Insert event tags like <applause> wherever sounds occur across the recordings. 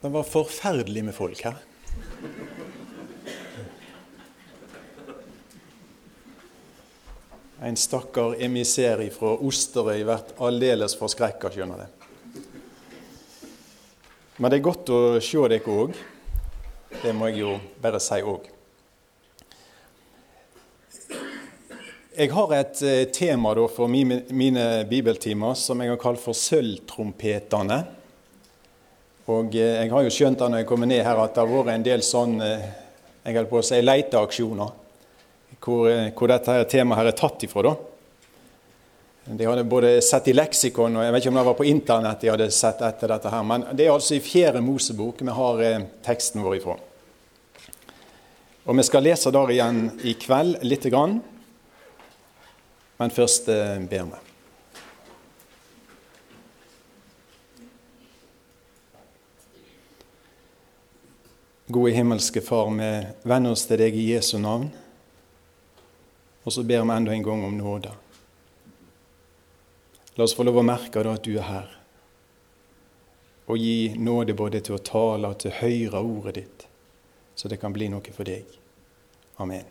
Det var forferdelig med folk her. En stakkar emissær fra Osterøy blir aldeles forskrekka, skjønner det. Men det er godt å se dere òg. Det må jeg jo bare si òg. Jeg har et eh, tema for mine, bibeltimer som jeg har kalt for Sølvtrompetene. Og eh, jeg har jo skjønt da når jeg kommer ned her at det har vært en del sånn eh, jeg holdt på å si leteaksjoner hvor, hvor dette her temaet her er tatt ifra. da. De hadde både sett i leksikon og jeg vet ikke om det var på internett de hadde sett etter dette. her, Men det er altså i Fjerde Mosebok vi har eh, teksten vår ifra. Og Vi skal lese der igjen i kveld lite grann, men først eh, ber vi. Gode himmelske Far, vi venner oss til deg i Jesu navn. Og så ber vi enda en gang om nåde. La oss få lov å merke da at du er her, og gi nåde både til å tale og til å høre ordet ditt, så det kan bli noe for deg. Amen.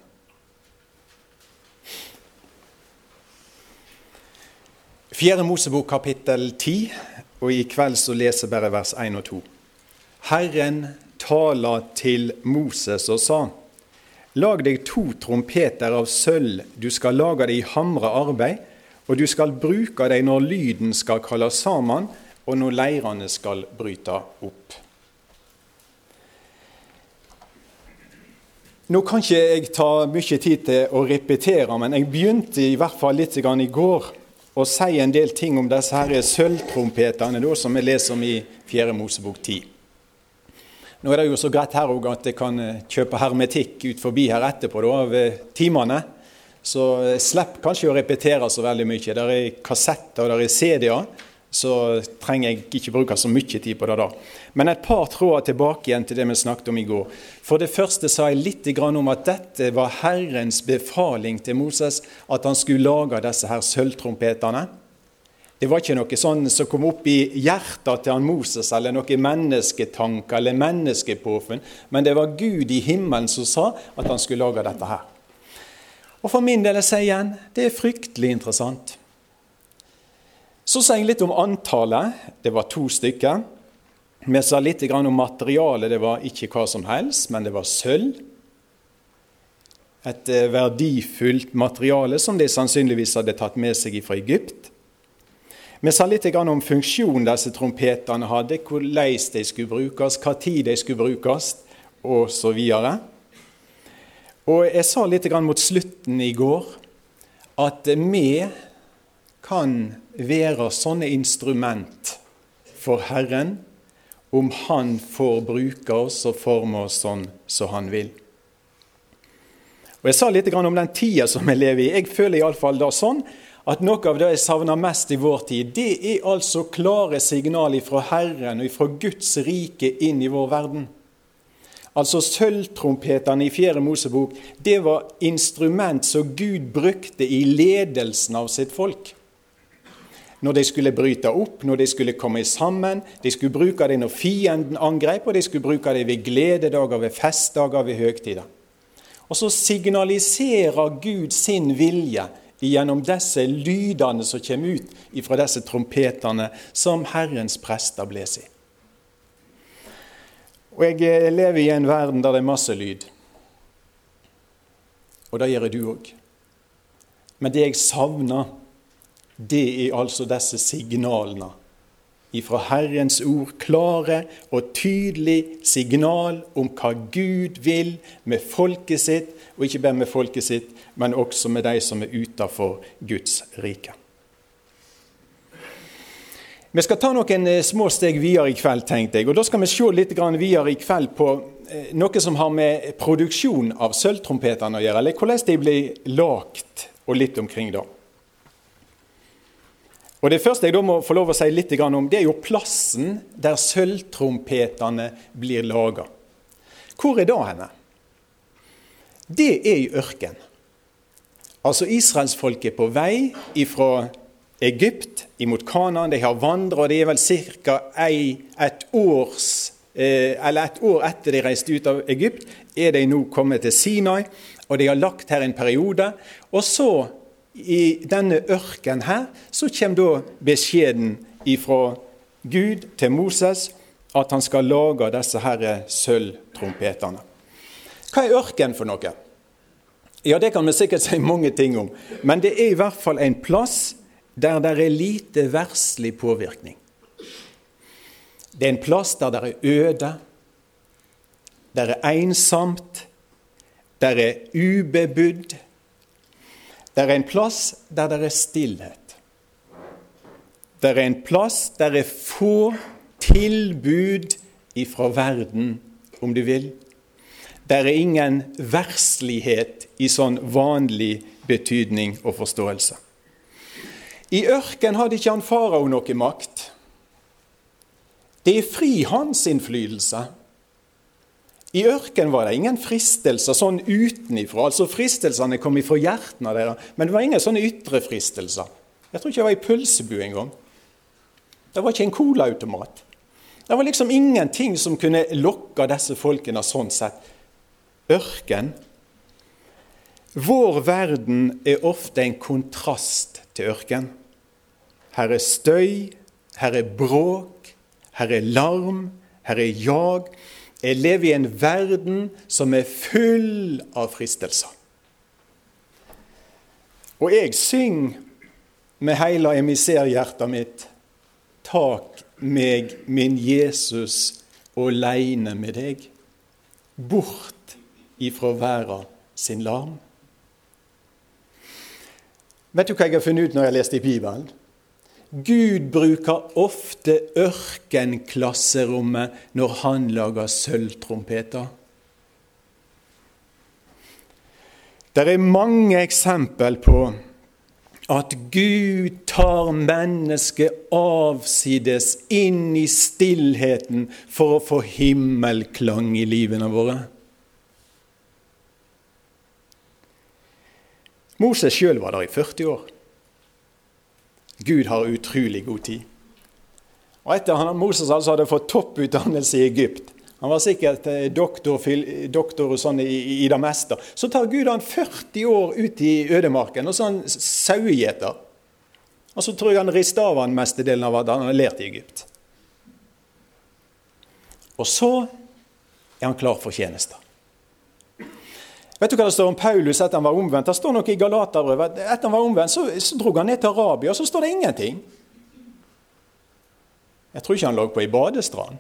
Fjerde Mosebok kapittel 10, og i kveld så leser bare vers 1 og 2. Herren tala til Moses og sa:" Lag deg to trompeter av sølv, du skal lage det i hamre arbeid, og du skal bruke dem når lyden skal kalles sammen, og når leirene skal bryte opp. Nå kan ikke jeg ta mye tid til å repetere, men jeg begynte i hvert fall litt i går å si en del ting om disse her sølvtrompetene som vi leser om i 4. Mosebok 10. Nå er det jo så greit her òg at jeg kan eh, kjøpe hermetikk ut forbi her etterpå da, av eh, timene. Så jeg slipp kanskje å repetere så veldig mye. Der er kassetter og der er CD-er, så trenger jeg ikke bruke så mye tid på det da. Men et par tråder tilbake igjen til det vi snakket om i går. For det første sa jeg litt om at dette var Herrens befaling til Moses, at han skulle lage disse her sølvtrompetene. Det var ikke noe sånn som kom opp i hjertet til han Moses, eller noe mennesketanker eller menneskepåfunn, men det var Gud i himmelen som sa at han skulle lage dette her. Og For min del jeg sier igjen det er fryktelig interessant. Så sa jeg litt om antallet. Det var to stykker. Vi sa litt om materialet. Det var ikke hva som helst, men det var sølv. Et eh, verdifullt materiale som de sannsynligvis hadde tatt med seg fra Egypt. Vi sa litt om funksjonen disse trompetene hadde, hvordan de skulle brukes, hva tid de skulle brukes, osv. Og jeg sa litt mot slutten i går at vi kan være sånne instrument for Herren om Han får bruke oss og forme oss sånn som Han vil. Og Jeg sa litt om den tida som vi lever i. Jeg føler iallfall det sånn at noe av det jeg savner mest i vår tid, det er altså klare signaler fra Herren og fra Guds rike inn i vår verden. Altså Sølvtrompetene i Fjerde Mosebok det var instrument som Gud brukte i ledelsen av sitt folk. Når de skulle bryte opp, når de skulle komme sammen. De skulle bruke det når fienden angrep, og de skulle bruke det ved glededager, ved festdager, ved høgtider. Og så signaliserer Gud sin vilje gjennom disse lydene som kommer ut fra disse trompetene som Herrens prester blåser i. Og Jeg eh, lever i en verden der det er masse lyd. Og det gjør du òg. Men det jeg savner, det er altså disse signalene ifra Herrens ord. Klare og tydelig signal om hva Gud vil med folket sitt, og ikke bare med folket sitt, men også med de som er utenfor Guds rike. Vi skal ta noen eh, små steg videre i kveld, tenkte jeg. og Da skal vi se litt videre i kveld på eh, noe som har med produksjon av sølvtrompetene å gjøre, eller hvordan de blir lagt, og litt omkring det. Og Det første jeg da må få lov å si litt om, det er jo plassen der sølvtrompetene blir laga. Hvor er det henne? Det er i ørken. Altså Israelsfolket er på vei fra Egypt imot Kanaan. De har vandra, det er vel ca. et års eller et år etter de reiste ut av Egypt, er de nå kommet til Sinai, og de har lagt her en periode. Og så, i denne ørken her, så kommer da beskjeden ifra Gud til Moses at han skal lage disse her sølvtrompetene. Hva er ørken for noe? Ja, Det kan vi sikkert si mange ting om, men det er i hvert fall en plass der det er lite verslig påvirkning. Det er en plass der det er øde, der er ensomt, der er ubebudd. Det er en plass der det er stillhet. Det er en plass der det er få tilbud ifra verden, om du vil. Der er ingen verslighet i sånn vanlig betydning og forståelse. I ørken hadde ikke han farao noe makt. Det er fri hans innflytelse. I ørken var det ingen fristelser sånn utenifra. Altså Fristelsene kom ifra hjertene deres, men det var ingen sånne ytre fristelser. Jeg tror ikke jeg var i pølsebu engang. Det var ikke en colaautomat. Det var liksom ingenting som kunne lokke disse folkene sånn sett. Ørken. Vår verden er ofte en kontrast til ørken. Her er støy, her er bråk, her er larm, her er jag. Jeg lever i en verden som er full av fristelser. Og jeg synger med hele emiserhjertet mitt Tak meg, min Jesus, åleine med deg, bort ifra verda sin larm. Vet du hva jeg har funnet ut når jeg har lest i Bibelen? Gud bruker ofte ørkenklasserommet når han lager sølvtrompeter. Det er mange eksempel på at Gud tar mennesket avsides inn i stillheten for å få himmelklang i livene våre. Moses sjøl var der i 40 år. Gud har utrolig god tid. Og Etter at Moses altså hadde fått topputdannelse i Egypt, han var sikkert doktor, doktor, og sånn i, i, det meste, så tar Gud han 40 år ut i ødemarken og så han sauegjeter. Og så tror jeg han rister av han mestedelen av det han har lært i Egypt. Og så er han klar for tjenester. Vet du hva det står om Paulus etter han var omvendt? Det står noe i Galaterbrevet. Etter han var omvendt, så, så dro han ned til Arabia, og så står det ingenting. Jeg tror ikke han lå på ei badestrand.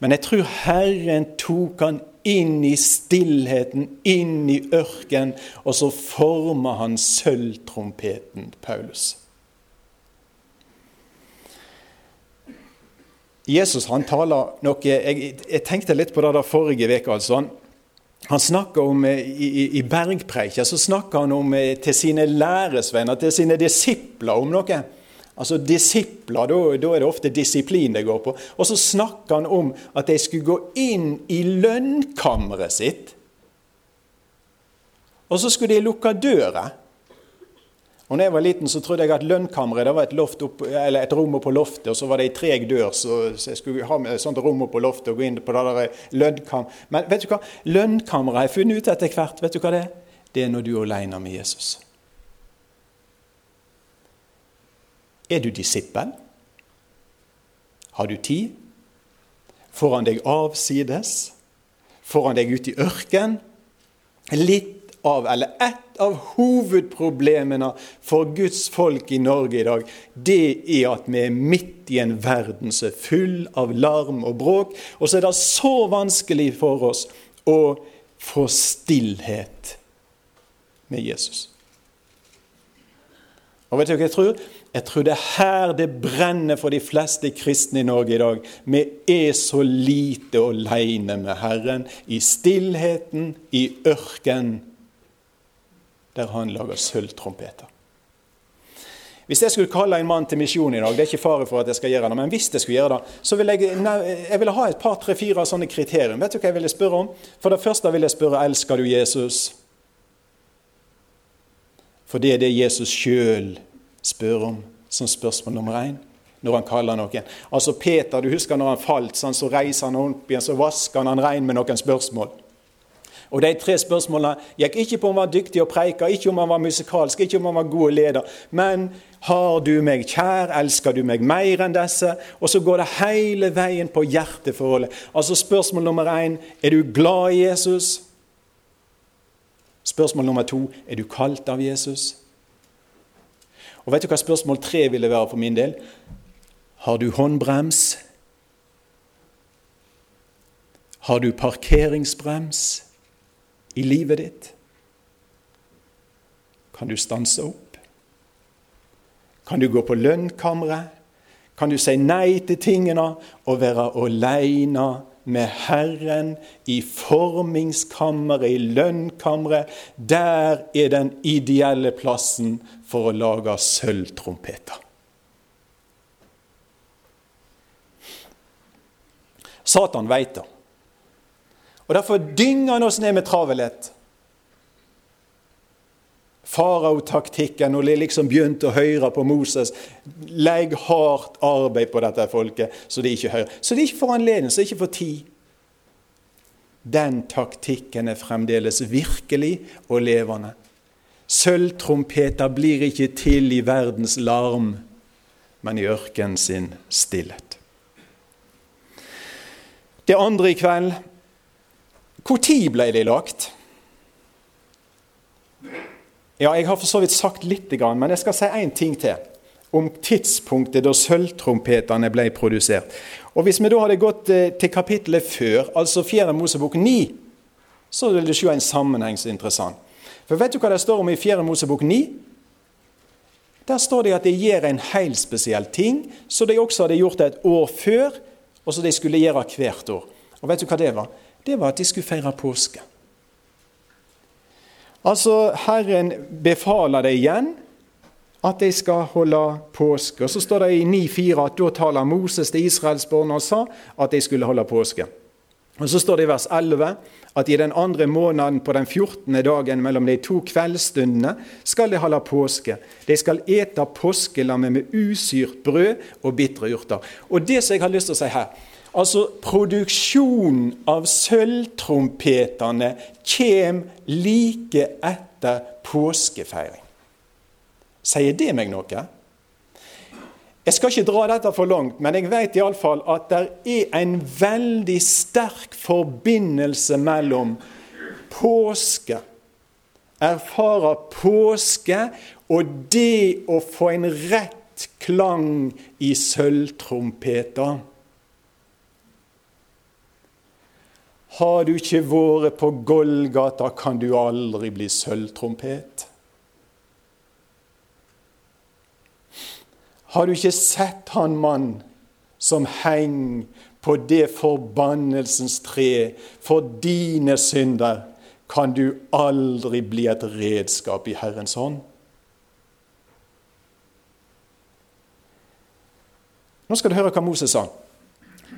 Men jeg tror Herren tok han inn i stillheten, inn i ørken, og så forma han sølvtrompeten Paulus. Jesus han taler noe Jeg, jeg tenkte litt på det der forrige uke. Altså. Han snakker om, eh, I, i bergpreika så snakker han om eh, til sine læresvenner, til sine disipler, om noe. Altså disipler, da, da, er det ofte disiplin det går på. Og så snakker han om at de skulle gå inn i lønnkammeret sitt. Og så skulle de lukke døra. Og når jeg var liten, så trodde jeg at lønnkammeret var et, opp, et, rom på loftet, og så var det ei treg dør, så, jeg skulle ha med et sånt rom på loftet og gå inn på det der lønnkam. Men vet du hva? lønnkammeret har jeg funnet ut etter hvert. Vet du hva det er? Det er når du er alene med Jesus. Er du disippel? Har du tid? Får han deg avsides? Får han deg ut i ørken? Litt av, eller ett av hovedproblemene for Guds folk i Norge i dag, det er at vi er midt i en verden som er full av larm og bråk. Og så er det så vanskelig for oss å få stillhet med Jesus. Og vet du hva jeg tror? Jeg tror det er her det brenner for de fleste kristne i Norge i dag. Vi er så lite aleine med Herren, i stillheten, i ørken der han lager sølvtrompeter. Hvis jeg skulle kalle en mann til misjon i dag, det er ikke fare for at jeg skal gjøre det, men hvis jeg skulle gjøre det, så ville jeg, jeg vil ha et par, tre, fire sånne kriterier. Vet du hva jeg ville spørre om? For det første vil jeg spørre elsker du Jesus. For det er det Jesus sjøl spør om som spørsmål nummer én. når han kaller noen. Altså Peter, du husker når han falt, sånn, så reiser han opp igjen, så vasker han han rein med noen spørsmål. Og De tre spørsmålene gikk ikke på om han var dyktig og preika, ikke om han var musikalsk, ikke om han var god leder. Men har du meg kjær, elsker du meg mer enn disse? Og så går det hele veien på hjerteforholdet. Altså Spørsmål nummer én er du glad i Jesus? Spørsmål nummer to er du kalt av Jesus? Og vet du hva spørsmål tre ville være for min del? Har du håndbrems? Har du parkeringsbrems? I livet ditt? Kan du stanse opp? Kan du gå på lønnkammeret? Kan du si nei til tingene og være aleine med Herren i formingskammeret, i lønnkammeret? Der er den ideelle plassen for å lage sølvtrompeter. Satan veit det. Og Derfor dynger han oss ned med travelhet. Farao-taktikken, når de liksom begynte å høre på Moses Legg hardt arbeid på dette folket, så de ikke hører. Så de ikke får anledning, så de ikke får tid. Den taktikken er fremdeles virkelig og levende. Sølvtrompeter blir ikke til i verdens larm, men i ørkenen sin stillhet. Det andre i kveld når ble de lagt? Ja, Jeg har for så vidt sagt litt, men jeg skal si én ting til om tidspunktet da sølvtrompetene ble produsert. Og Hvis vi da hadde gått eh, til kapittelet før, altså 4. Mosebok 9, så vil du se en sammenheng som er interessant. For Vet du hva det står om i 4. Mosebok 9? Der står det at de gjør en helt spesiell ting, som de også hadde gjort et år før, og som de skulle gjøre hvert år. Og vet du hva det var? Det var at de skulle feire påske. Altså, Herren befaler det igjen at de skal holde påske. Og Så står det i 9,4 at da taler Moses til israelsbarna og sa at de skulle holde påske. Og Så står det i vers 11 at i den andre måneden på den 14. dagen mellom de to kveldsstundene skal de holde påske. De skal ete påskelammet med usyrt brød og bitre urter. Og det som jeg har lyst til å si her, Altså, produksjonen av sølvtrompetene kommer like etter påskefeiring. Sier det meg noe? Jeg skal ikke dra dette for langt, men jeg vet iallfall at det er en veldig sterk forbindelse mellom påske, erfarer påske, og det å få en rett klang i sølvtrompeter. Har du ikke vært på Golgata, kan du aldri bli sølvtrompet. Har du ikke sett han mann som henger på det forbannelsens tre for dine synder, kan du aldri bli et redskap i Herrens hånd. Nå skal du høre hva Moses sa.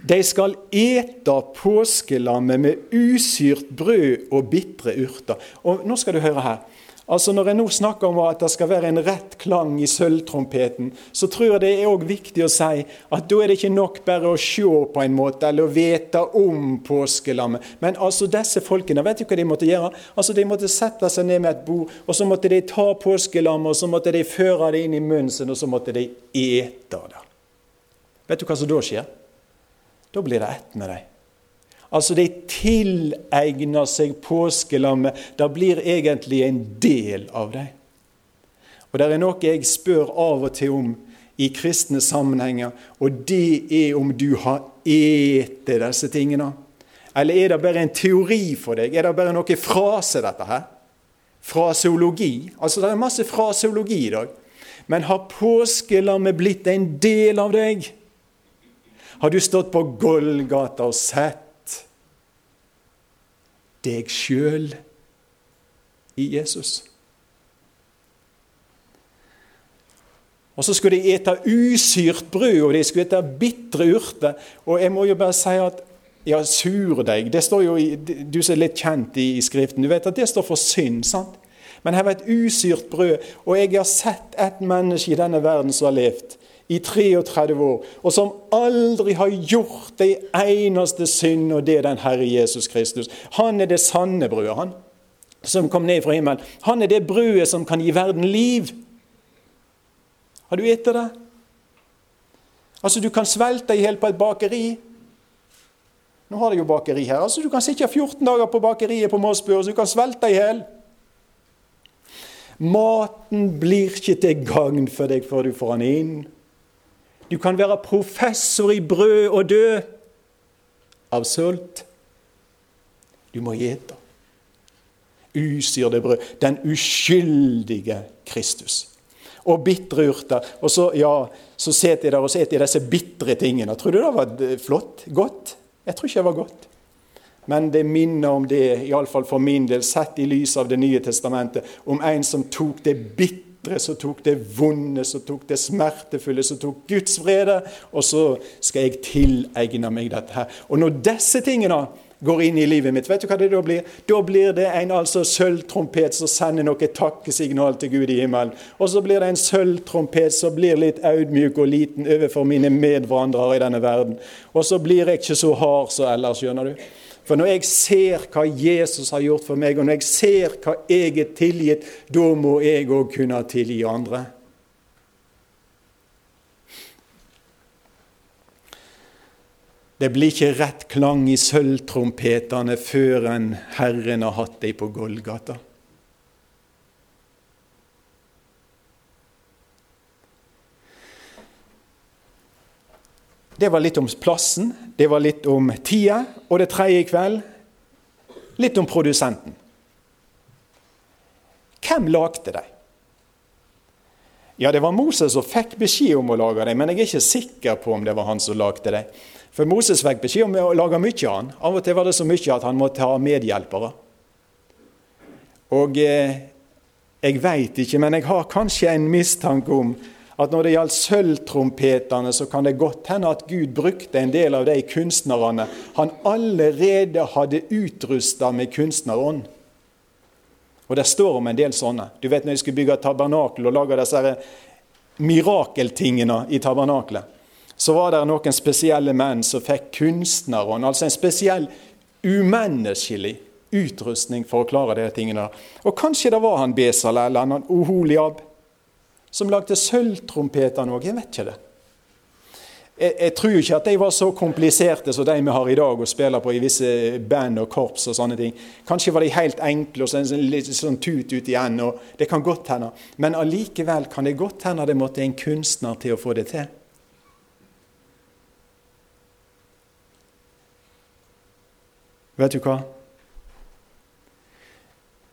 De skal ete påskelammet med usyrt brød og bitre urter. Og nå skal du høre her. Altså Når jeg nå snakker om at det skal være en rett klang i sølvtrompeten, så tror jeg det er også viktig å si at da er det ikke nok bare å se på en måte, eller å vite om påskelammet. Men altså disse folkene, vet du hva de måtte gjøre? Altså De måtte sette seg ned med et bord, og så måtte de ta påskelammet, og så måtte de føre det inn i munnen sin, og så måtte de ete det. Vet du hva som da skjer? Da blir det ett med dem. Altså, de tilegner seg påskelammet. Det blir egentlig en del av dem. Og det er noe jeg spør av og til om i kristne sammenhenger, og det er om du har ete disse tingene. Eller er det bare en teori for deg? Er det bare noe frase, dette her? Fraseologi? Altså, det er masse fraseologi i dag. Men har påskelammet blitt en del av deg? Har du stått på Golgata og sett deg sjøl i Jesus? Og så skulle de ete usyrt brød, og de skulle ete bitre urter. Og jeg må jo bare si at ja, surdeig det står jo i, Du som er litt kjent i, i, Skriften, du vet at det står for synd. sant? Men her var et usyrt brød, og jeg har sett et menneske i denne verden som har levd i 33 år, og som aldri har gjort ei eneste synd, og det er den Herre Jesus Kristus. Han er det sanne brødet, han, som kom ned fra himmelen. Han er det brødet som kan gi verden liv. Har du spist det? Altså, du kan svelte i hjel på et bakeri. Nå har de jo bakeri her. altså Du kan sitte 14 dager på bakeriet på Mossbu, så du kan svelte i hjel. Maten blir ikke til gagn for deg før du får den inn. Du kan være professor i brød og dø av sult. Du må gjete. Usyrde brød. Den uskyldige Kristus. Og bitre urter. Og så, ja, så sitter jeg der og spiser disse bitre tingene. Tror du det var flott? Godt? Jeg tror ikke det var godt. Men det minner om det, iallfall for min del, sett i lys av Det nye testamentet, om en som tok det bitre, som tok det vonde, som tok det smertefulle, som tok Guds vrede, og så skal jeg tilegne meg dette her. Og når disse tingene går inn i livet mitt, vet du hva det da blir? Da blir det en altså sølvtrompet som sender noe takkesignal til Gud i himmelen. Og så blir det en sølvtrompet som blir litt audmjuk og liten overfor mine medvandrere i denne verden. Og så blir jeg ikke så hard som ellers, skjønner du. For når jeg ser hva Jesus har gjort for meg, og når jeg ser hva jeg er tilgitt, da må jeg òg kunne tilgi andre. Det blir ikke rett klang i sølvtrompetene før en Herren har hatt deg på Golgata. Det var litt om plassen, det var litt om tida, og det tredje i kveld litt om produsenten. Hvem lagde de? Ja, det var Moses som fikk beskjed om å lage dem, men jeg er ikke sikker på om det var han som lagde dem. For Moses fikk beskjed om å lage mye av han. Av og til var det så mye at han måtte ha medhjelpere. Og eh, jeg veit ikke, men jeg har kanskje en mistanke om at når det gjaldt sølvtrompetene, så kan det godt hende at Gud brukte en del av de kunstnerne han allerede hadde utrusta med kunstnerånd. Og det står om en del sånne. Du vet når de skulle bygge tabernakel og lage disse mirakeltingene i tabernakelet, så var det noen spesielle menn som fikk kunstnerånd, altså en spesiell umenneskelig utrustning for å klare de tingene. Og kanskje det var han Besal eller han Oholiab som lagde sølvtrompeter òg. Jeg vet ikke det. Jeg, jeg, tror ikke at de var så kompliserte som de vi har i dag og spiller på i visse band og korps. og sånne ting. Kanskje var de helt enkle og så en litt sånn tut ut igjen. og Det kan godt hende. Men allikevel kan det godt hende det måtte en kunstner til å få det til. Vet du hva?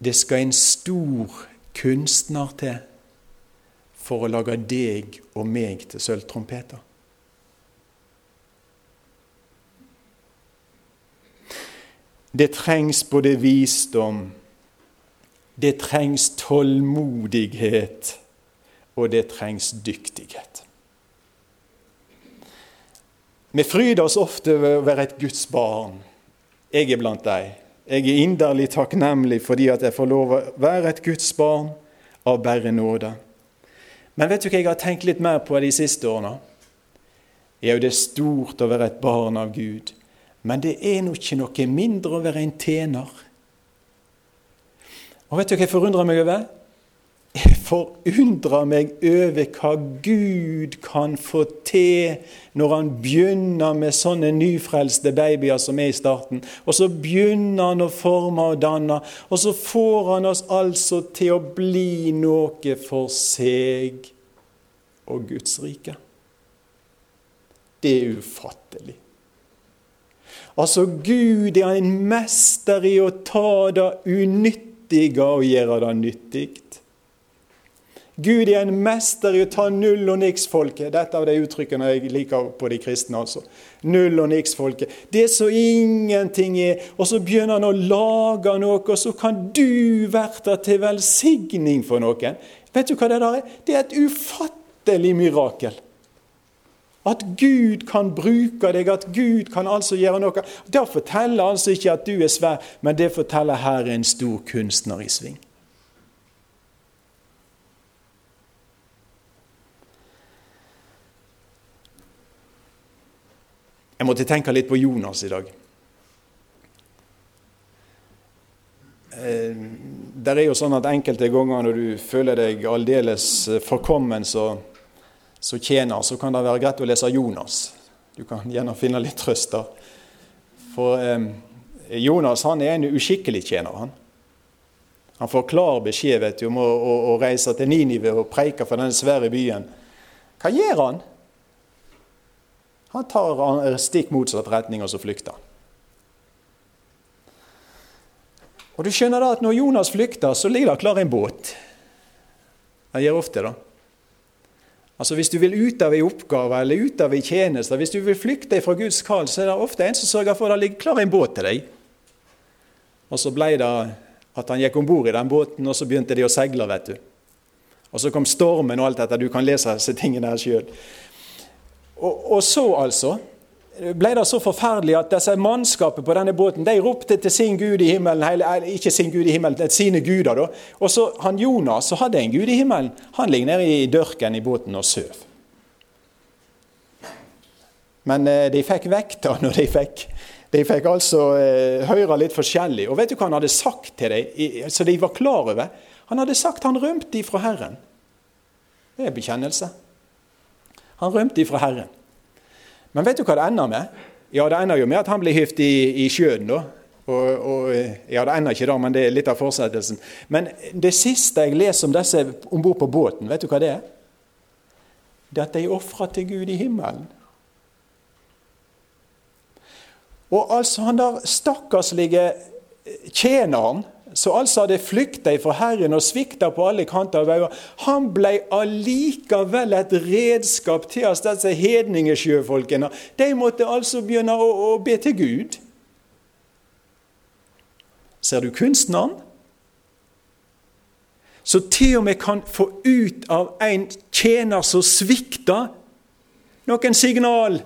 Det skal en stor kunstner til for å lage deg og meg til sølvtrompeter. Det trengs både visdom, det trengs tålmodighet, og det trengs dyktighet. Vi fryder oss ofte ved å være et Guds barn. Jeg er blant dem. Jeg er inderlig takknemlig fordi at jeg får lov å være et Guds barn av bare nåde. Men vet du hva jeg har tenkt litt mer på de siste årene? Ja, det er stort å være et barn av Gud, men det er nå ikke noe mindre å være en tjener. Og vet du hva jeg forundrer meg over? Jeg forundrer meg over hva Gud kan få til når han begynner med sånne nyfrelste babyer som er i starten. Og så begynner han å forme og danne, og så får han oss altså til å bli noe for seg og Guds rike. Det er ufattelig. Altså, Gud er en mester i å ta det unyttige og gjøre det nyttig. Gud er en mester i å ta null og niks-folket. Dette er de uttrykkene jeg liker på de kristne. altså. Null og niks-folket. Det som ingenting er. Og så begynner han å lage noe, og så kan du være til velsigning for noen. Vet du hva det der er? Det er et ufattelig mirakel. At Gud kan bruke deg, at Gud kan altså gjøre noe. Det forteller altså ikke at du er svær, men det forteller her er en stor kunstner i sving. Jeg måtte tenke litt på Jonas i dag. Eh, det er jo sånn at Enkelte ganger når du føler deg aldeles forkommen som tjener, så kan det være greit å lese Jonas. Du kan gjerne finne litt trøst der. For eh, Jonas han er en uskikkelig tjener. han. Han får klar beskjed vet du, om å, å, å reise til Ninive og preike for denne svære byen. Hva gjør han? Han tar stikk motsatt retning, og så flykter han. Og du skjønner da at Når Jonas flykter, så ligger det klar en båt. Han gjør ofte det. Altså Hvis du vil ut av en oppgave eller ut av en tjeneste, hvis du vil flykte fra Guds kall, så er det ofte en som sørger for at det ligger klar en båt til deg. Og så ble det at han gikk om bord i den båten, og så begynte de å seile, vet du. Og så kom stormen og alt dette. Du kan lese disse tingene her sjøl. Og, og, så, altså, ble det så forferdelig at disse mannskapet på denne båten de ropte til sin gud i himmelen, eller ikke sin gud i himmelen, til sine guder. da. Og så han Jonas, som hadde en gud i himmelen, han ligger nede i dørken i båten og søv. Men eh, de fikk vekta når de fikk de fikk altså eh, høre litt forskjellig. Og vet du hva han hadde sagt til dem, så de var klar over? Han hadde sagt han rømte ifra Herren. Det er bekjennelse. Han rømte ifra Herren. Men vet du hva det ender med? Ja, Det ender jo med at han blir hyft i, i sjøen. da. Og, og, ja, Det ender ikke da, men det er litt av fortsettelsen. Men det siste jeg leser om disse om bord på båten, vet du hva det er? Det er at de ofrer til Gud i himmelen. Og altså han der stakkarslige tjeneren som altså hadde flykta fra Herren og svikta på alle kanter han ble allikevel et redskap til oss, disse hedningesjøfolkene. De måtte altså begynne å, å be til Gud. Ser du kunstneren? Så til og med kan få ut av en tjener som svikter, noen signal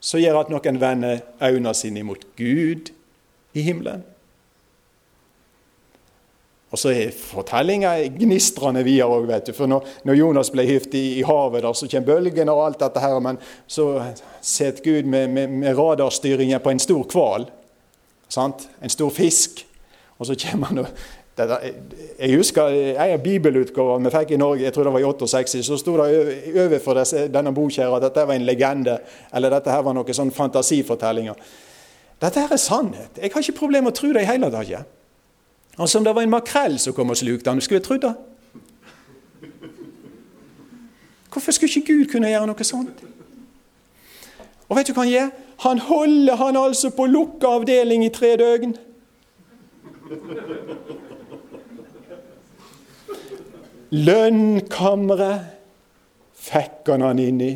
som gjør at noen vender øynene sine mot Gud i himmelen. Og så er fortellinga gnistrende videre òg, vet du. For når, når Jonas ble gift i, i, havet, der, så kommer bølgene og alt dette her. Men så setter Gud med, med, med radarstyringen på en stor hval. En stor fisk. Og så kommer han og jeg husker en bibelutgave vi fikk i Norge, jeg tror det var i 68, så sto det overfor denne boka at dette var en legende, eller dette her var noen sånn fantasifortellinger. Dette her er sannhet. Jeg har ikke problemer med å tro det i hele tatt. Altså om det var en makrell som kom og slukte han, skulle jeg trodd det? Hvorfor skulle ikke Gud kunne gjøre noe sånt? Og vet du hva han gjør? Han holder han altså på lukka avdeling i tre døgn. Lønnkammeret fikk han han inn i.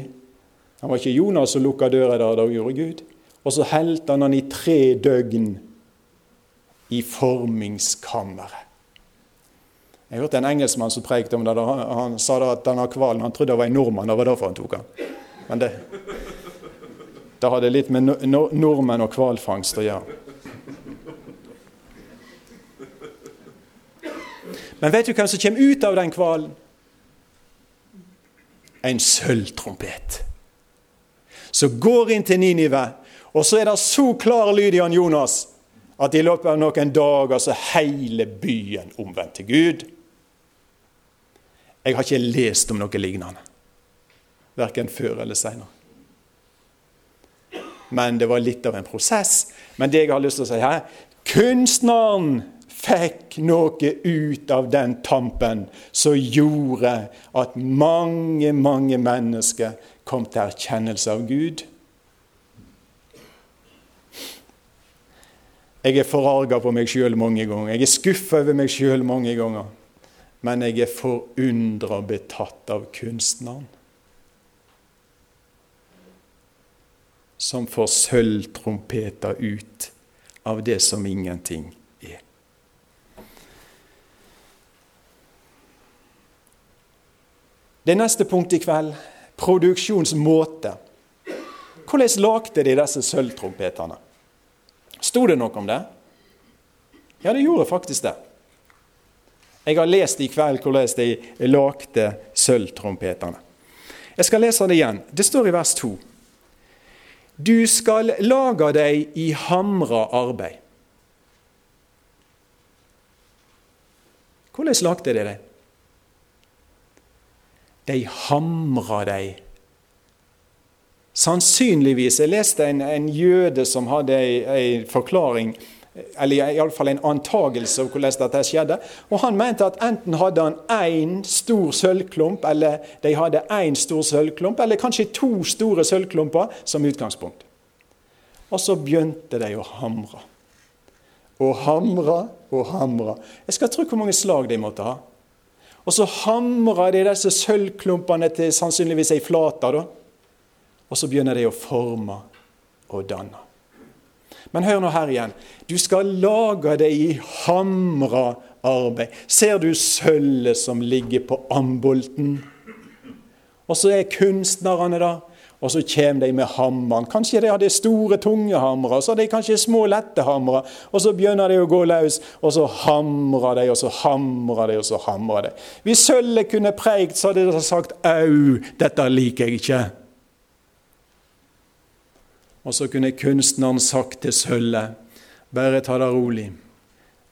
Han var ikke Jonas som lukka døra der, da gjorde Gud. Og så helte han han i tre døgn i formingskammeret. Jeg hørte en engelskmann som prekte om det. Han sa da at denne hvalen han trodde det var en nordmann. Det var derfor han tok den. Men det, det hadde litt med nordmenn og hvalfangst å gjøre. Men vet du hvem som kommer ut av den hvalen? En sølvtrompet. Som går inn til Ninive, og så er det så klar lyd i han Jonas at i løpet av noen dager så hele byen omvendt til Gud. Jeg har ikke lest om noe lignende, verken før eller seinere. Men det var litt av en prosess. Men det jeg har lyst til å si her Kunstneren fikk noe ut av den tampen som gjorde at mange, mange mennesker kom til erkjennelse av Gud. Jeg er forarga på meg sjøl mange ganger. Jeg er skuffa over meg sjøl mange ganger. Men jeg er forundra betatt av kunstneren. Som får sølvtrompeter ut av det som ingenting er. Det neste punktet i kveld produksjonsmåte. Hvordan lagde de disse sølvtrompetene? Sto det noe om det? Ja, det gjorde faktisk det. Jeg har lest i kveld hvordan de lagde sølvtrompetene. Jeg skal lese det igjen. Det står i vers 2. Du skal lage deg i hamra arbeid. Hvordan lagde de det? De hamra deg. Sannsynligvis Jeg leste en, en jøde som hadde en forklaring eller iallfall en antagelse om hvordan dette skjedde. Og Han mente at enten hadde han én stor sølvklump, eller de hadde én stor sølvklump, eller kanskje to store sølvklumper som utgangspunkt. Og så begynte de å hamre. Og hamre og hamre. Jeg skal tro hvor mange slag de måtte ha. Og så hamra de disse sølvklumpene til sannsynligvis ei flate. da. Og så begynner det å forme og danne. Men hør nå her igjen. Du skal lage det i hamra arbeid. Ser du sølvet som ligger på ambolten? Og så er kunstnerne da, og så kommer de med hammeren. Kanskje de hadde store, tunge hamre, så hadde de kanskje små, lette hamre. Og så begynner de å gå løs, og så hamrer de, og så hamrer de, og så hamrer de. Hvis sølvet kunne preikt, så hadde de sagt 'au, dette liker jeg ikke'. Og så kunne kunstneren sagt til sølvet, bare ta det rolig,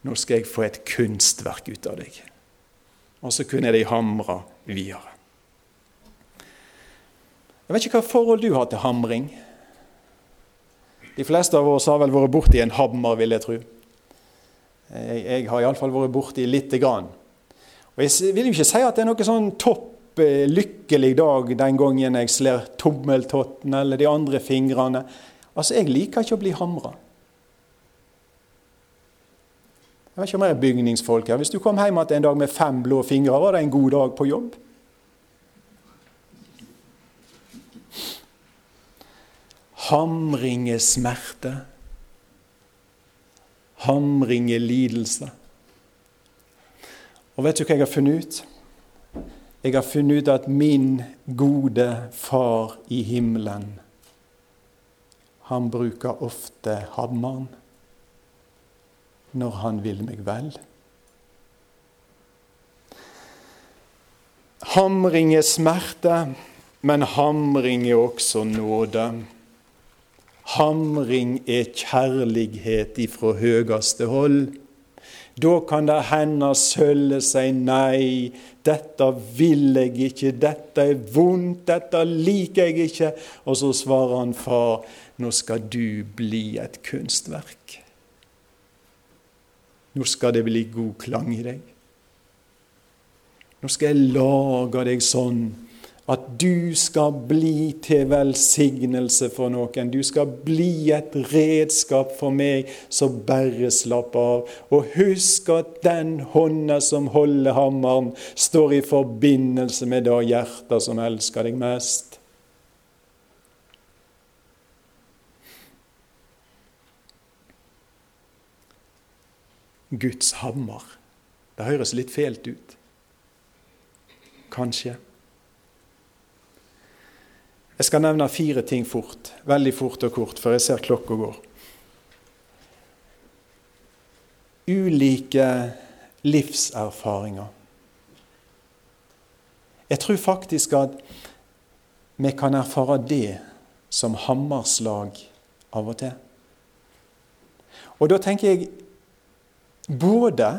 nå skal jeg få et kunstverk ut av deg. Og så kunne de hamre videre. Jeg vet ikke hva forhold du har til hamring. De fleste av oss har vel vært borti en hammer, vil jeg tro. Jeg, jeg har iallfall vært borti lite grann. Og Jeg vil jo ikke si at det er noe sånn topp lykkelig dag den gangen jeg slår tommeltotten eller de andre fingrene. Altså, Jeg liker ikke å bli hamra. Jeg vet ikke om jeg er bygningsfolk her. Hvis du kom hjem igjen en dag med fem blå fingre, var det en god dag på jobb? Hamring er smerte. Hamring er lidelse. Og vet du hva jeg har funnet ut? Jeg har funnet ut at min gode far i himmelen, han bruker ofte hammeren når han vil meg vel. Hamring er smerte, men hamring er også nåde. Hamring er kjærlighet ifra høyeste hold. Da kan det hende sølvet sier nei, dette vil jeg ikke, dette er vondt, dette liker jeg ikke. Og så svarer han far, nå skal du bli et kunstverk. Nå skal det bli god klang i deg. Nå skal jeg lage deg sånn at du skal bli til velsignelse for noen. Du skal bli et redskap for meg, så bare slapp av. Og husk at den hånda som holder hammeren, står i forbindelse med det hjertet som elsker deg mest. Guds hammer. Det høres litt fælt ut. Kanskje. Jeg skal nevne fire ting fort, veldig fort og kort, for jeg ser klokka går. Ulike livserfaringer. Jeg tror faktisk at vi kan erfare det som hammerslag av og til. Og da tenker jeg både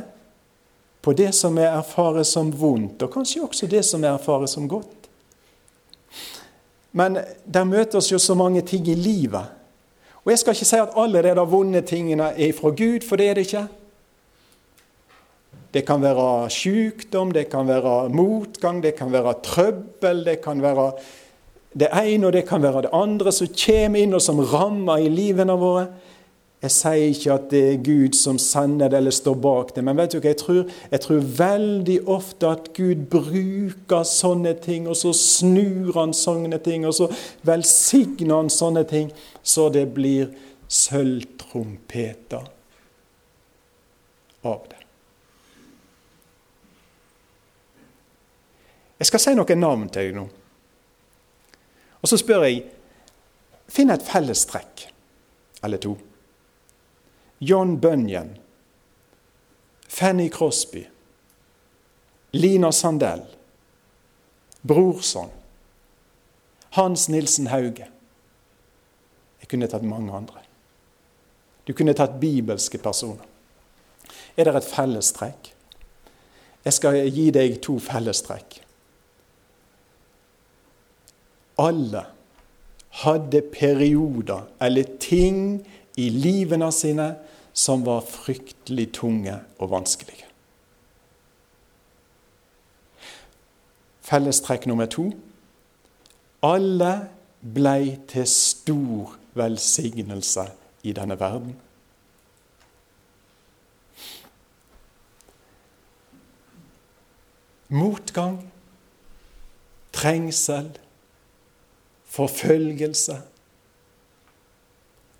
på det som vi erfarer som vondt, og kanskje også det som vi erfarer som godt. Men der møter oss jo så mange ting i livet. Og jeg skal ikke si at alle de vonde tingene er fra Gud, for det er det ikke. Det kan være sykdom, det kan være motgang, det kan være trøbbel, det kan være det ene og det kan være det andre som kommer inn og som rammer i livene våre. Jeg sier ikke at det er Gud som sender det eller står bak det, men vet du hva jeg tror? Jeg tror veldig ofte at Gud bruker sånne ting, og så snur han sånne ting, og så velsigner han sånne ting, så det blir sølvtrompeter av det. Jeg skal si noen navn til deg nå. Og så spør jeg Finn et fellestrekk eller to. John Bunyan, Fanny Crosby, Lina Sandell, Brorson, Hans Nilsen Hauge. Jeg kunne tatt mange andre. Du kunne tatt bibelske personer. Er det et fellestrekk? Jeg skal gi deg to fellestrekk. Alle hadde perioder eller ting i livene sine som var fryktelig tunge og vanskelige. Fellestrekk nummer to alle blei til stor velsignelse i denne verden. Motgang, trengsel, forfølgelse.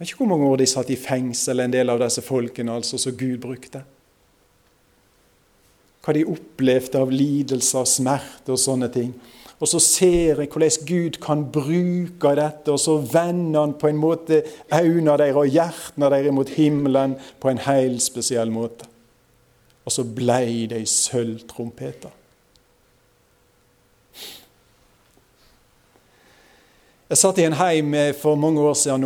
Vet ikke hvor mange år de satt i fengsel, en del av disse folkene altså, som Gud brukte. Hva de opplevde av lidelser, smerte og sånne ting. Og så ser jeg hvordan Gud kan bruke dette, og så vender han på en måte øynene deres og hjertene deres mot himmelen på en helt spesiell måte. Og så blei de sølvtrompeter. Jeg satt i en heim for mange år siden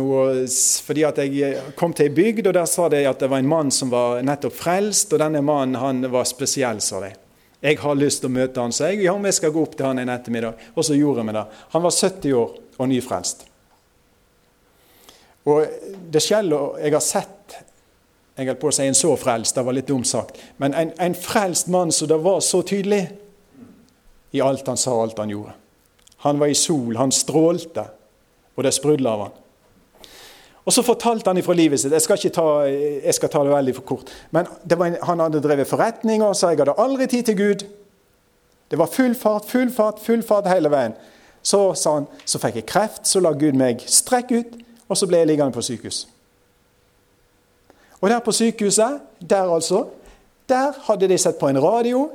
fordi at jeg kom til ei bygd, og der sa de at det var en mann som var nettopp frelst, og denne mannen han var spesiell, sa de. Jeg har lyst til å møte han, så jeg ja, vi skal gå opp til han en ettermiddag. Og så gjorde vi det. Han var 70 år og nyfrelst. Og det skjellet jeg har sett Jeg holdt på å si en så frelst, det var litt dumt sagt. Men en, en frelst mann som det var så tydelig i alt han sa, alt han gjorde. Han var i sol, han strålte, og det sprudla av han. Og Så fortalte han ifra livet sitt. Jeg skal, ta, jeg skal ta det veldig for kort. Men en, Han hadde drevet forretninger sa jeg hadde aldri tid til Gud. Det var full fart, full fart, full fart hele veien. Så sa han, så fikk jeg kreft, så la Gud meg strekke ut, og så ble jeg liggende på sykehus. Og der på sykehuset, der altså, der hadde de sett på en radio.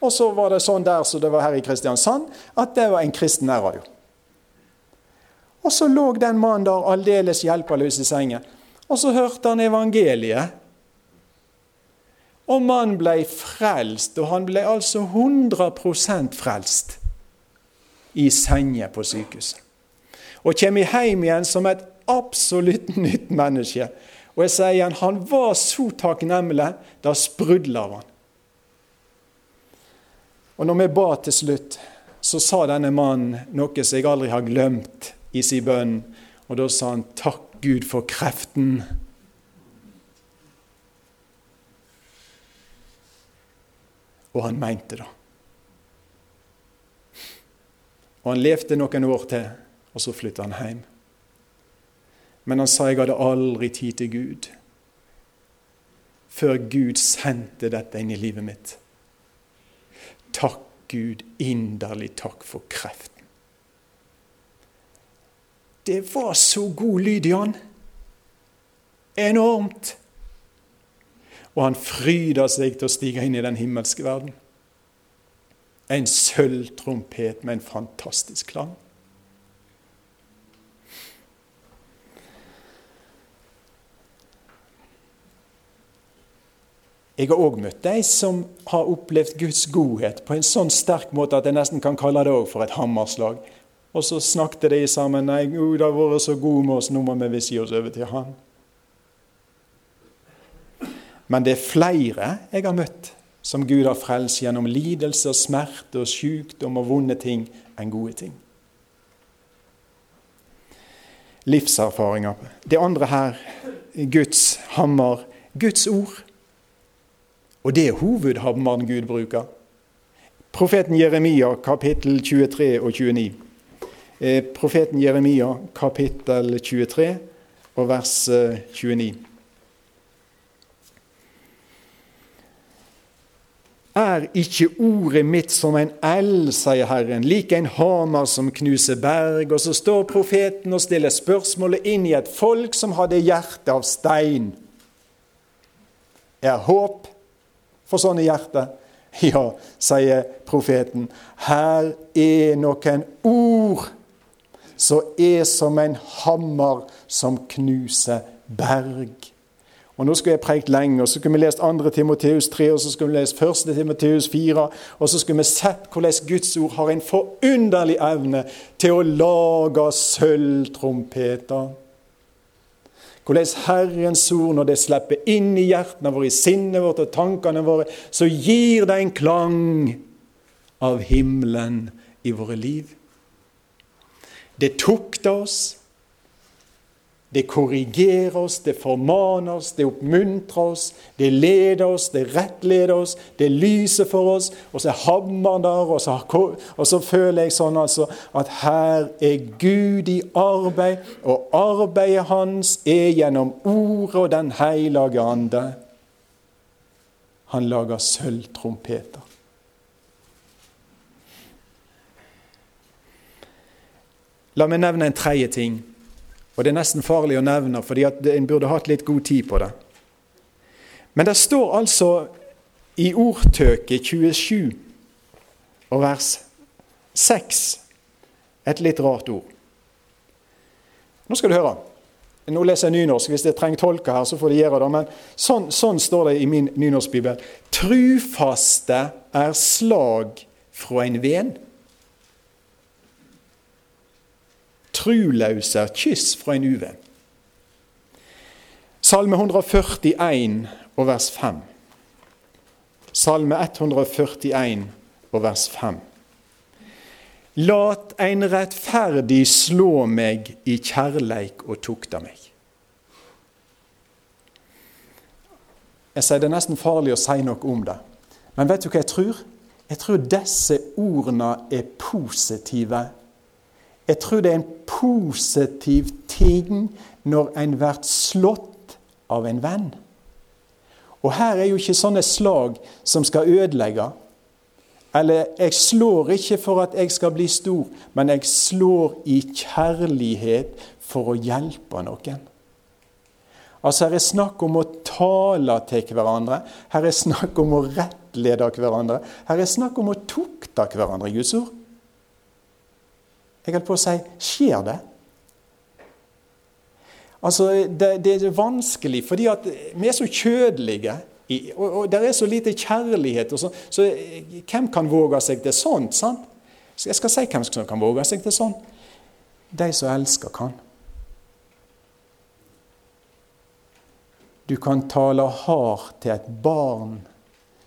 Og så var det sånn der som så det var her i Kristiansand, at det var en kristen nærradio. Og så lå den mannen der aldeles hjelpeløs i sengen. Og så hørte han evangeliet. Og mannen ble frelst, og han ble altså 100% frelst i sengen på sykehuset. Og kommer hjem igjen som et absolutt nytt menneske. Og jeg sier igjen, han var så takknemlig, da sprudla av han. Og når vi ba til slutt, så sa denne mannen noe som jeg aldri har glemt i sin bønn. Og da sa han 'Takk Gud for kreften'. Og han mente det. Og han levde noen år til, og så flytta han hjem. Men han sa 'jeg hadde aldri tid til Gud' før Gud sendte dette inn i livet mitt. Takk, Gud, inderlig takk for kreft. Det var så god lyd i han. Enormt. Og han fryder seg til å stige inn i den himmelske verden. En sølvtrompet med en fantastisk klang. Jeg har òg møtt de som har opplevd Guds godhet på en sånn sterk måte at jeg nesten kan kalle det for et hammerslag. Og så snakket de sammen. 'Nei, Gud har vært så god med oss, nå må vi visst gi oss over til Han'. Men det er flere jeg har møtt som Gud har frelst gjennom lidelse smerte og sykdom og vonde ting enn gode ting. Livserfaringer. Det andre her, Guds hammer, Guds ord. Og det er hovedhammeren Gud bruker. Profeten Jeremia, kapittel 23 og 29. Eh, profeten Jeremia, kapittel 23 og vers 29. Eh, er ikke ordet mitt som en eld, sier Herren, like en hamer som knuser berg? Og så står profeten og stiller spørsmålet inn i et folk som hadde hjerte av stein. Er håp for sånne hjerter? <laughs> Ja, sier profeten. Her er noen ord som er som en hammer som knuser berg. Og Nå skulle jeg prekt lenge, og så skulle vi lest 2. Timoteus 3, og så skulle vi lest 1. Timoteus 4, og så skulle vi sett hvordan Guds ord har en forunderlig evne til å lage sølvtrompeter. Hvordan Herrens ord, når det slipper inn i hjertene våre, i sinnet vårt og tankene våre, så gir det en klang av himmelen i våre liv. Det tukter oss, det korrigerer oss, det formaner oss, det oppmuntrer oss, det leder oss, det rettleder oss, det lyser for oss, og så havner der, og så, og så, føler jeg sånn altså at her er Gud i arbeid, og arbeidet hans er gjennom Ordet og Den hellige ande. Han lager sølvtrompeter. La meg nevne en tredje ting og det er nesten farlig å nevne, fordi en burde hatt litt god tid på det. Men det står altså i ordtøket 27 og vers 6 et litt rart ord. Nå skal du høre. Nå leser jeg nynorsk. Hvis det trenger tolker her, så får de gjøre det. Men sånn, sånn står det i min nynorskbibel. Trufaste er slag fra en ven. Trulause kyss fra en uvenn. Salme 141 og vers 5. Salme 141 og vers 5. Lat ein rettferdig slå meg i kjærleik og tukta meg. Jeg sier Det er nesten farlig å si noe om det. Men vet du hva jeg tror? Jeg tror disse ordene er positive jeg tror det er en positiv ting når en blir slått av en venn. Og her er jo ikke sånne slag som skal ødelegge. Eller jeg slår ikke for at jeg skal bli stor, men jeg slår i kjærlighet for å hjelpe noen. Altså Her er snakk om å tale til hverandre. Her er snakk om å rettlede hverandre. Her er snakk om å tukte hverandre, Guds ord. Jeg holdt på å si skjer det? Altså, det, det er vanskelig, fordi vi er så kjødelige. Og, og det er så lite kjærlighet. Så, så, hvem kan våge seg til sånt? sant? Så jeg skal si hvem som kan våge seg til sånt. De som elsker, kan. Du kan tale hardt til et barn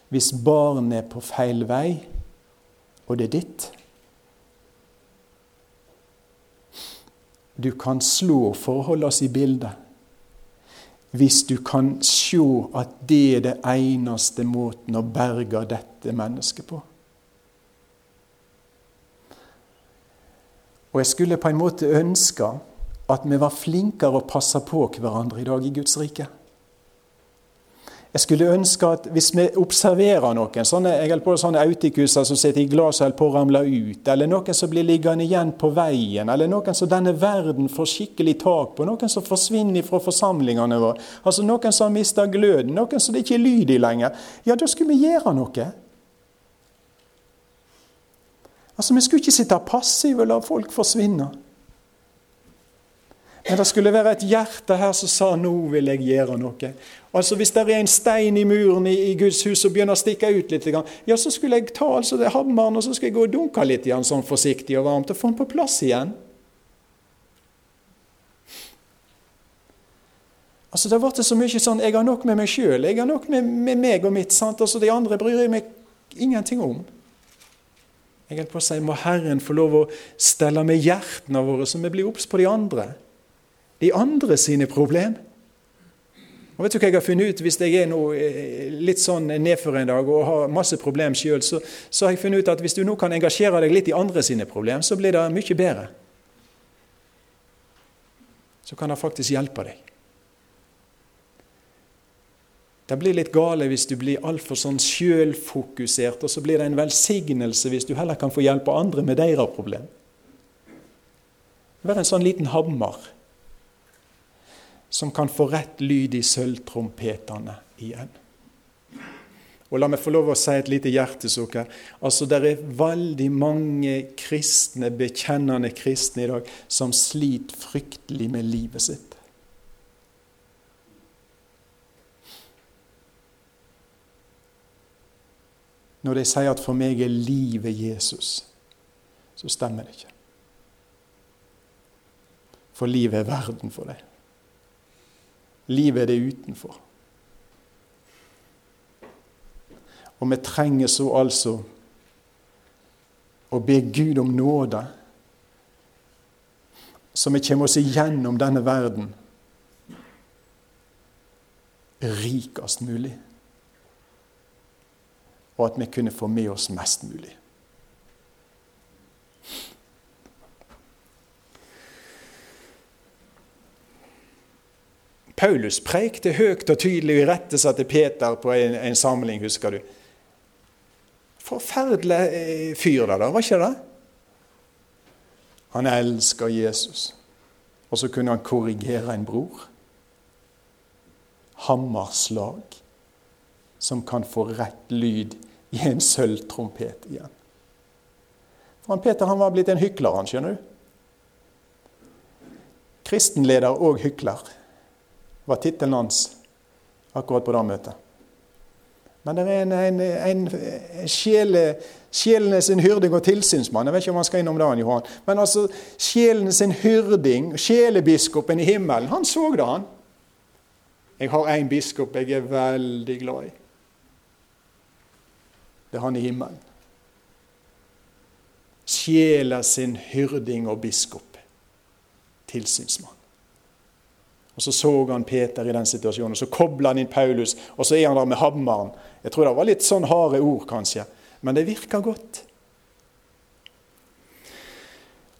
hvis barnet er på feil vei, og det er ditt. Du kan slå for å holde oss i bildet. Hvis du kan se at det er det eneste måten å berge dette mennesket på. Og jeg skulle på en måte ønske at vi var flinkere å passe på hverandre i dag i Guds rike. Jeg skulle ønske at hvis vi observerer noen, sånne, jeg på sånne autikuser som sitter i glasset og holder på å ramle ut, eller noen som blir liggende igjen på veien, eller noen som denne verden får skikkelig tak på, noen som forsvinner fra forsamlingene våre, altså noen som har mista gløden, noen som det ikke er lyd i lenger, ja, da skulle vi gjøre noe. Altså, Vi skulle ikke sitte passive og la folk forsvinne. Men det skulle være et hjerte her som sa 'nå vil jeg gjøre noe'. Altså Hvis det er en stein i muren i, i Guds hus som begynner å stikke ut litt, ja, så skulle jeg ta altså det hammeren og så skulle jeg gå og dunke litt igjen, sånn forsiktig og varmt og få den på plass igjen. Altså Det ble så mye sånn 'jeg har nok med meg sjøl', 'jeg har nok med, med meg og mitt'. sant? Altså De andre bryr jeg meg ingenting om. Jeg holdt på å si, Må Herren få lov å stelle med hjertene våre, så vi blir obs på de andre de andre sine problem. Og vet du hva jeg har funnet ut Hvis jeg er eh, litt sånn nedfor en dag og har masse problem sjøl, så, så, har jeg funnet ut at hvis du nå kan engasjere deg litt i andre sine problem, så blir det mye bedre. Så kan det faktisk hjelpe deg. Det blir litt gale hvis du blir altfor sånn sjølfokusert, og så blir det en velsignelse hvis du heller kan få hjelpe andre med deres problem. Vær en sånn liten hammer som kan få rett lyd i sølvtrompetene igjen. Og La meg få lov å si et lite hjertesukk her. Altså, Det er veldig mange kristne, bekjennende kristne i dag som sliter fryktelig med livet sitt. Når de sier at 'for meg er livet Jesus', så stemmer det ikke. For livet er verden for deg. Livet er det utenfor. Og vi trenger så altså å be Gud om nåde, så vi kommer oss igjennom denne verden rikest mulig. Og at vi kunne få med oss mest mulig. Paulus prekte høyt og tydelig og irettesatte Peter på en, en, samling, husker du. Forferdelig eh, fyr det der, var ikke det? Han elsker Jesus. Og så kunne han korrigere en bror. Hammerslag som kan få rett lyd i en sølvtrompet igjen. For han Peter han var blitt en hykler, han, skjønner du. Kristenleder og hykler var tittelen hans akkurat på det møtet. Men det er en, en, en sjele, sjelenes hyrding og tilsynsmann. Jeg vet ikke om han skal innom det, Johan. Men altså, sjelens hyrding, sjelebiskopen i himmelen, han så det, han. Jeg har én biskop jeg er veldig glad i. Det er han i himmelen. Sjela sin hyrding og biskop. Tilsynsmann. Og Så så han Peter i den situasjonen, og så kobla han inn Paulus, og så er han der med hammeren. Jeg tror det var litt sånn harde ord, kanskje, men det virker godt.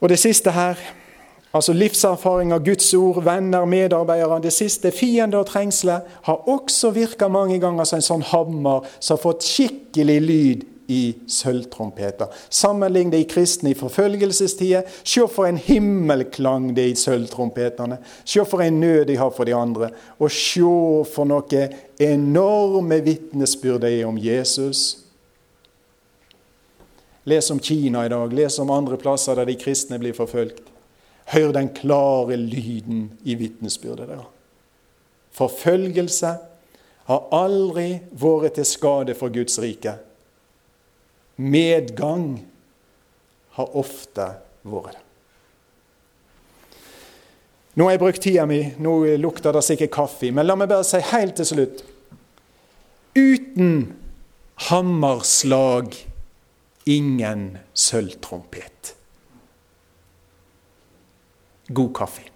Og det siste her, altså livserfaring av Guds ord, venner, medarbeidere Det siste, fiender og trengsler, har også virka mange ganger som en sånn hammer som har fått skikkelig lyd i sølvtrompeter. Sammenlign de kristne i forfølgelsestider. Se for en himmelklang det er i sølvtrompetene. Se for en nød de har for de andre. Og se for noe enorme vitnesbyrd de er om Jesus. Les om Kina i dag, les om andre plasser der de kristne blir forfulgt. Hør den klare lyden i vitnesbyrdet der. Forfølgelse har aldri vært til skade for Guds rike. Medgang har ofte vært det. Nå har jeg brukt tida mi, nå lukter det sikkert kaffe. Men la meg bare si helt til slutt Uten hammerslag ingen sølvtrompet. God kaffe.